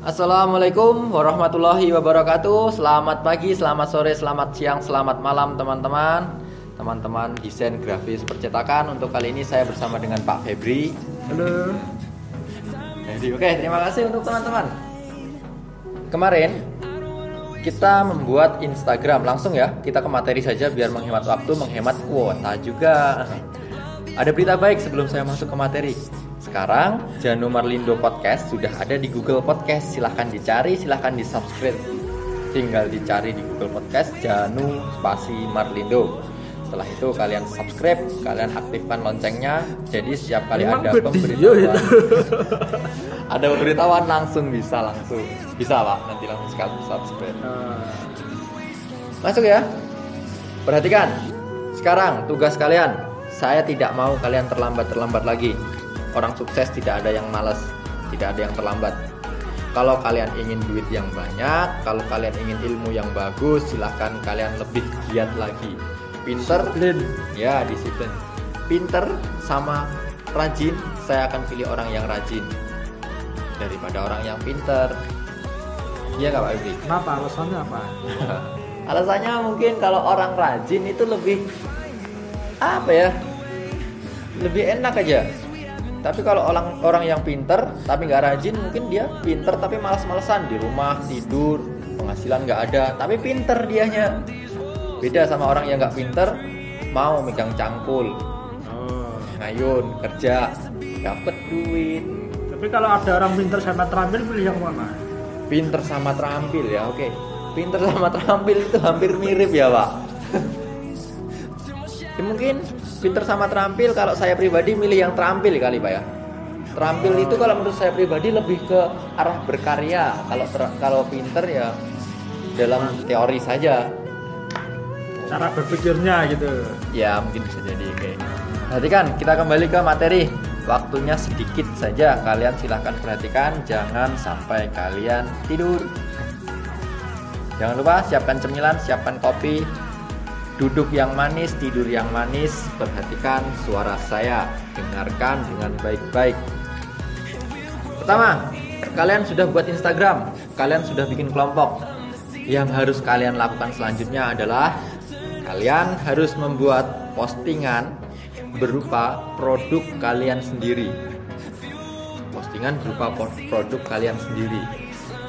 Assalamualaikum warahmatullahi wabarakatuh. Selamat pagi, selamat sore, selamat siang, selamat malam teman-teman. Teman-teman desain grafis percetakan. Untuk kali ini saya bersama dengan Pak Febri. Halo. Jadi oke, terima kasih untuk teman-teman. Kemarin kita membuat Instagram langsung ya. Kita ke materi saja biar menghemat waktu, menghemat kuota juga. Ada berita baik sebelum saya masuk ke materi. Sekarang Janu Marlindo Podcast sudah ada di Google Podcast. Silahkan dicari, silahkan di subscribe. Tinggal dicari di Google Podcast Janu spasi Marlindo. Setelah itu kalian subscribe, kalian aktifkan loncengnya. Jadi setiap kali Emang ada pemberitahuan, ada pemberitahuan langsung bisa langsung bisa pak nanti langsung sekali subscribe. Nah, Masuk ya. Perhatikan. Sekarang tugas kalian. Saya tidak mau kalian terlambat-terlambat lagi. Orang sukses tidak ada yang malas, tidak ada yang terlambat. Kalau kalian ingin duit yang banyak, kalau kalian ingin ilmu yang bagus, silahkan kalian lebih giat lagi. Pinter, disiplin. ya disiplin. Pinter sama rajin, saya akan pilih orang yang rajin daripada orang yang pinter. Iya nggak Pak Ibri? Kenapa? Alasannya apa? Alasannya mungkin kalau orang rajin itu lebih apa ya? Lebih enak aja. Tapi kalau orang orang yang pinter tapi nggak rajin, mungkin dia pinter tapi malas-malesan di rumah tidur, penghasilan nggak ada, tapi pinter dianya. Beda sama orang yang nggak pinter, mau megang cangkul, Oh. ngayun, kerja, dapat duit. Tapi kalau ada orang pintar sama terampil pilih yang mana? Pinter sama terampil ya, oke. Pinter sama terampil itu hampir mirip ya, Pak. ya mungkin pinter sama terampil kalau saya pribadi milih yang terampil kali, Pak ya. Terampil itu kalau menurut saya pribadi lebih ke arah berkarya. Kalau ter- kalau pinter ya dalam teori saja. Cara berpikirnya gitu. Ya mungkin bisa jadi oke. Perhatikan, kita kembali ke materi. Waktunya sedikit saja. Kalian silahkan perhatikan, jangan sampai kalian tidur. Jangan lupa siapkan cemilan, siapkan kopi. Duduk yang manis, tidur yang manis. Perhatikan suara saya. Dengarkan dengan baik-baik. Pertama, kalian sudah buat Instagram, kalian sudah bikin kelompok. Yang harus kalian lakukan selanjutnya adalah kalian harus membuat postingan berupa produk kalian sendiri. Postingan berupa produk kalian sendiri.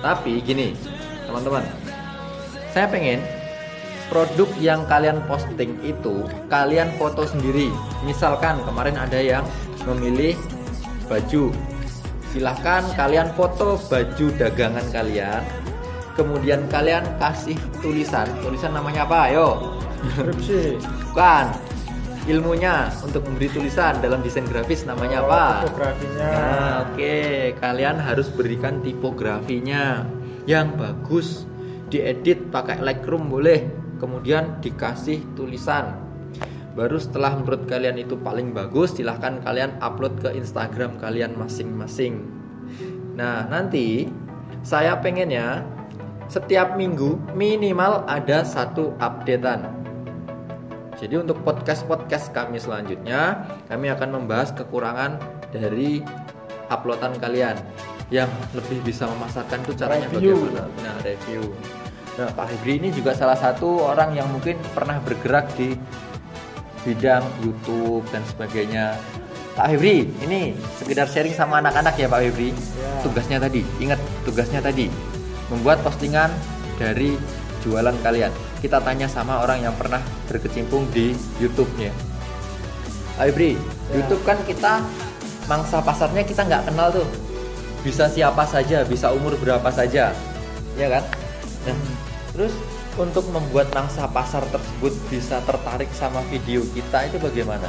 Tapi gini, teman-teman, saya pengen produk yang kalian posting itu kalian foto sendiri. Misalkan kemarin ada yang memilih baju. Silahkan kalian foto baju dagangan kalian. Kemudian kalian kasih tulisan. Tulisan namanya apa? Ayo. Skripsi. Bukan. Ilmunya untuk memberi tulisan dalam desain grafis namanya Oh, apa? Tipografinya. Nah, oke, kalian harus berikan tipografinya yang bagus. Diedit pakai Lightroom boleh. Kemudian dikasih tulisan. Baru setelah menurut kalian itu paling bagus, silahkan kalian upload ke Instagram kalian masing-masing. Nah, nanti saya pengennya setiap minggu minimal ada satu updatean. Jadi untuk podcast-podcast kami selanjutnya, kami akan membahas kekurangan dari uploadan kalian yang lebih bisa memasarkan itu caranya Review. bagaimana. Nah, review. Nah, Pak Hibri ini juga salah satu orang yang mungkin pernah bergerak di bidang YouTube dan sebagainya. Pak Hibri, ini sekedar sharing sama anak-anak ya Pak Hibri. Ya. Tugasnya tadi, ingat tugasnya tadi membuat postingan dari jualan kalian. Kita tanya sama orang yang pernah berkecimpung di YouTube-nya. Pak Hibri, Ya. YouTube kan kita mangsa pasarnya kita nggak kenal tuh. Bisa siapa saja, bisa umur berapa saja, ya kan? Terus untuk membuat mangsa pasar tersebut bisa tertarik sama video kita itu bagaimana?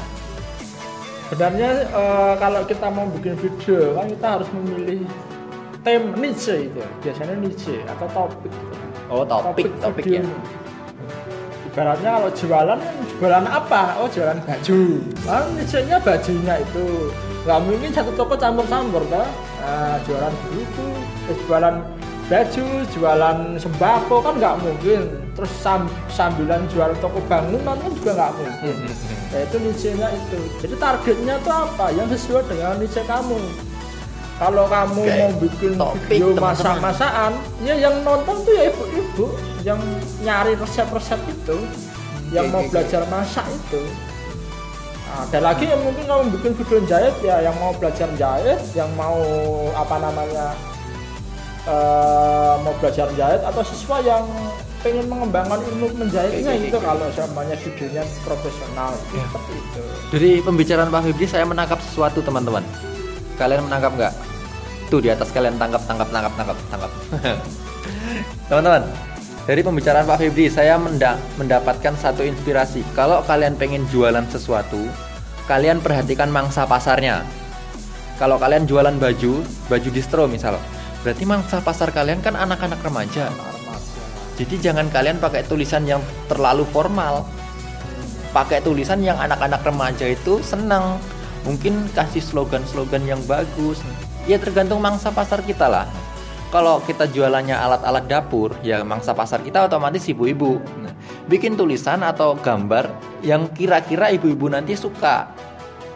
Sebenarnya eh, kalau kita mau bikin video kan kita harus memilih tema niche itu. Biasanya niche atau topik. Oh, topik, topik ya. videonya. Ibaratnya kalau jualan, jualan apa? Oh, jualan baju. Kan niche-nya bajunya itu. Nggak mungkin satu toko campur-campur toh. Nah, jualan buku, jualan baju, jualan sembako kan nggak mungkin. Terus sam- sambilan jual toko bangunan kan juga nggak mungkin. Nah, itu niche-nya itu. Jadi targetnya tuh apa? Yang sesuai dengan niche kamu. kalau kamu Oke. mau bikin Topik, video masak-masakan ya yang nonton tuh ya ibu-ibu yang nyari resep-resep itu yang Oke, mau belajar masak itu Nah, ada lagi yang mungkin kamu bikin video jahit ya yang mau belajar jahit yang mau apa namanya eh, mau belajar jahit atau siswa yang pengen mengembangkan ilmu menjahitnya Oke, oke, itu oke. kalau semuanya videonya profesional Ya. seperti itu Dari pembicaraan Pak Febri saya menangkap sesuatu teman-teman. Kalian menangkap nggak? Tuh di atas kalian tangkap, tangkap, tangkap, tangkap, tangkap. teman-teman, dari pembicaraan Pak Febri saya menda- mendapatkan satu inspirasi. Kalau kalian pengen jualan sesuatu, kalian perhatikan mangsa pasarnya. Kalau kalian jualan baju, baju distro misal, berarti mangsa pasar kalian kan anak-anak remaja. Jadi jangan kalian pakai tulisan yang terlalu formal. Pakai tulisan yang anak-anak remaja itu senang. Mungkin kasih slogan-slogan yang bagus. Ya tergantung mangsa pasar kita lah. Kalau kita jualannya alat-alat dapur, ya mangsa pasar kita otomatis ibu-ibu. Nah, bikin tulisan atau gambar yang kira-kira ibu-ibu nanti suka.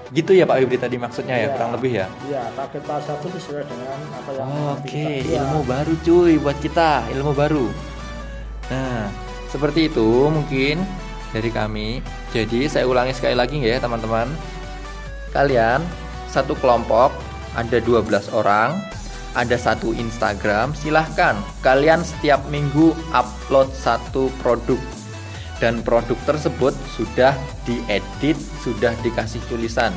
Gitu ya Pak Wibri tadi maksudnya ya, Iya. kurang lebih ya. Iya, target pasar itu sesuai dengan apa yang Oke, kita- iya. ilmu baru cuy buat kita, ilmu baru. Nah, seperti itu mungkin dari kami. Jadi saya ulangi sekali lagi ya teman-teman. Kalian satu kelompok ada 12 orang, ada satu Instagram. Silahkan kalian setiap minggu upload satu produk dan produk tersebut sudah diedit, sudah dikasih tulisan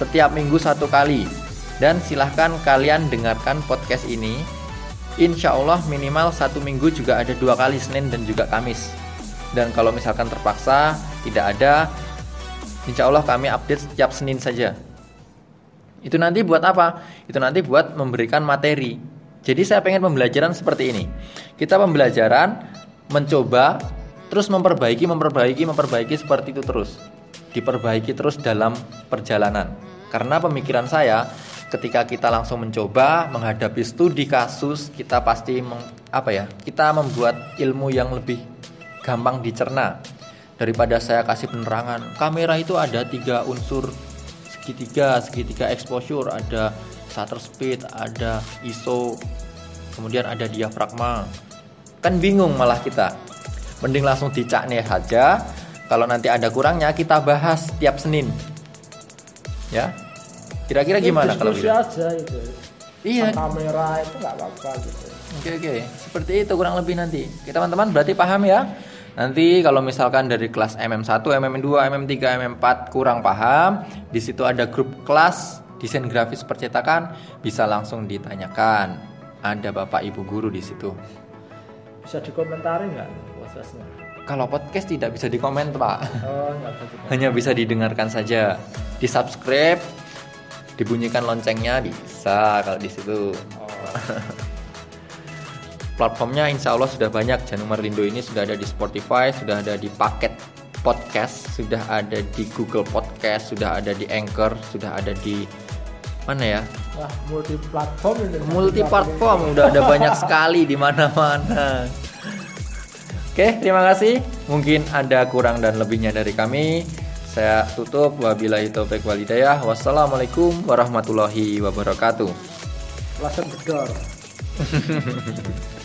setiap minggu satu kali dan silahkan kalian dengarkan podcast ini Insya Allah minimal satu minggu juga ada dua kali Senin dan juga Kamis dan kalau misalkan terpaksa tidak ada Insya Allah kami update setiap Senin saja itu nanti buat apa? Itu nanti buat memberikan materi. Jadi saya pengen pembelajaran seperti ini. Kita pembelajaran mencoba terus memperbaiki, memperbaiki, memperbaiki seperti itu terus. Diperbaiki terus dalam perjalanan. Karena pemikiran saya ketika kita langsung mencoba menghadapi studi kasus, kita pasti meng- apa ya? Kita membuat ilmu yang lebih gampang dicerna daripada saya kasih penerangan. Kamera itu ada tiga unsur segitiga, segitiga exposure, ada shutter speed, ada ISO, kemudian ada diafragma. Kan bingung malah kita. Mending langsung dicakne saja. Kalau nanti ada kurangnya kita bahas tiap Senin. Ya. Kira-kira gimana kalau gitu? aja itu Iya. kamera itu nggak apa-apa gitu Oke oke, seperti itu kurang lebih nanti. Kita teman-teman berarti paham ya? Nanti kalau misalkan dari kelas MM1, MM2, MM3, MM4 kurang paham, di situ ada grup kelas desain grafis percetakan, bisa langsung ditanyakan. Ada Bapak Ibu guru di situ. bisa dikomentari nggak prosesnya Kalau podcast tidak bisa dikomen, Pak. oh bisa. Hanya bisa didengarkan saja. Di subscribe, dibunyikan loncengnya bisa kalau di situ. oh. Platformnya insya Allah sudah banyak. Janumar Lindo ini sudah ada di Spotify, sudah ada di paket podcast, sudah ada di Google Podcast, sudah ada di Anchor, sudah ada di mana ya? wah multi platform Multi platform, udah ada banyak sekali di mana-mana. Oke, terima kasih. Mungkin ada kurang dan lebihnya dari kami. Saya tutup. Wabillahi taufiq walhidayah. Wassalamualaikum warahmatullahi wabarakatuh. bedor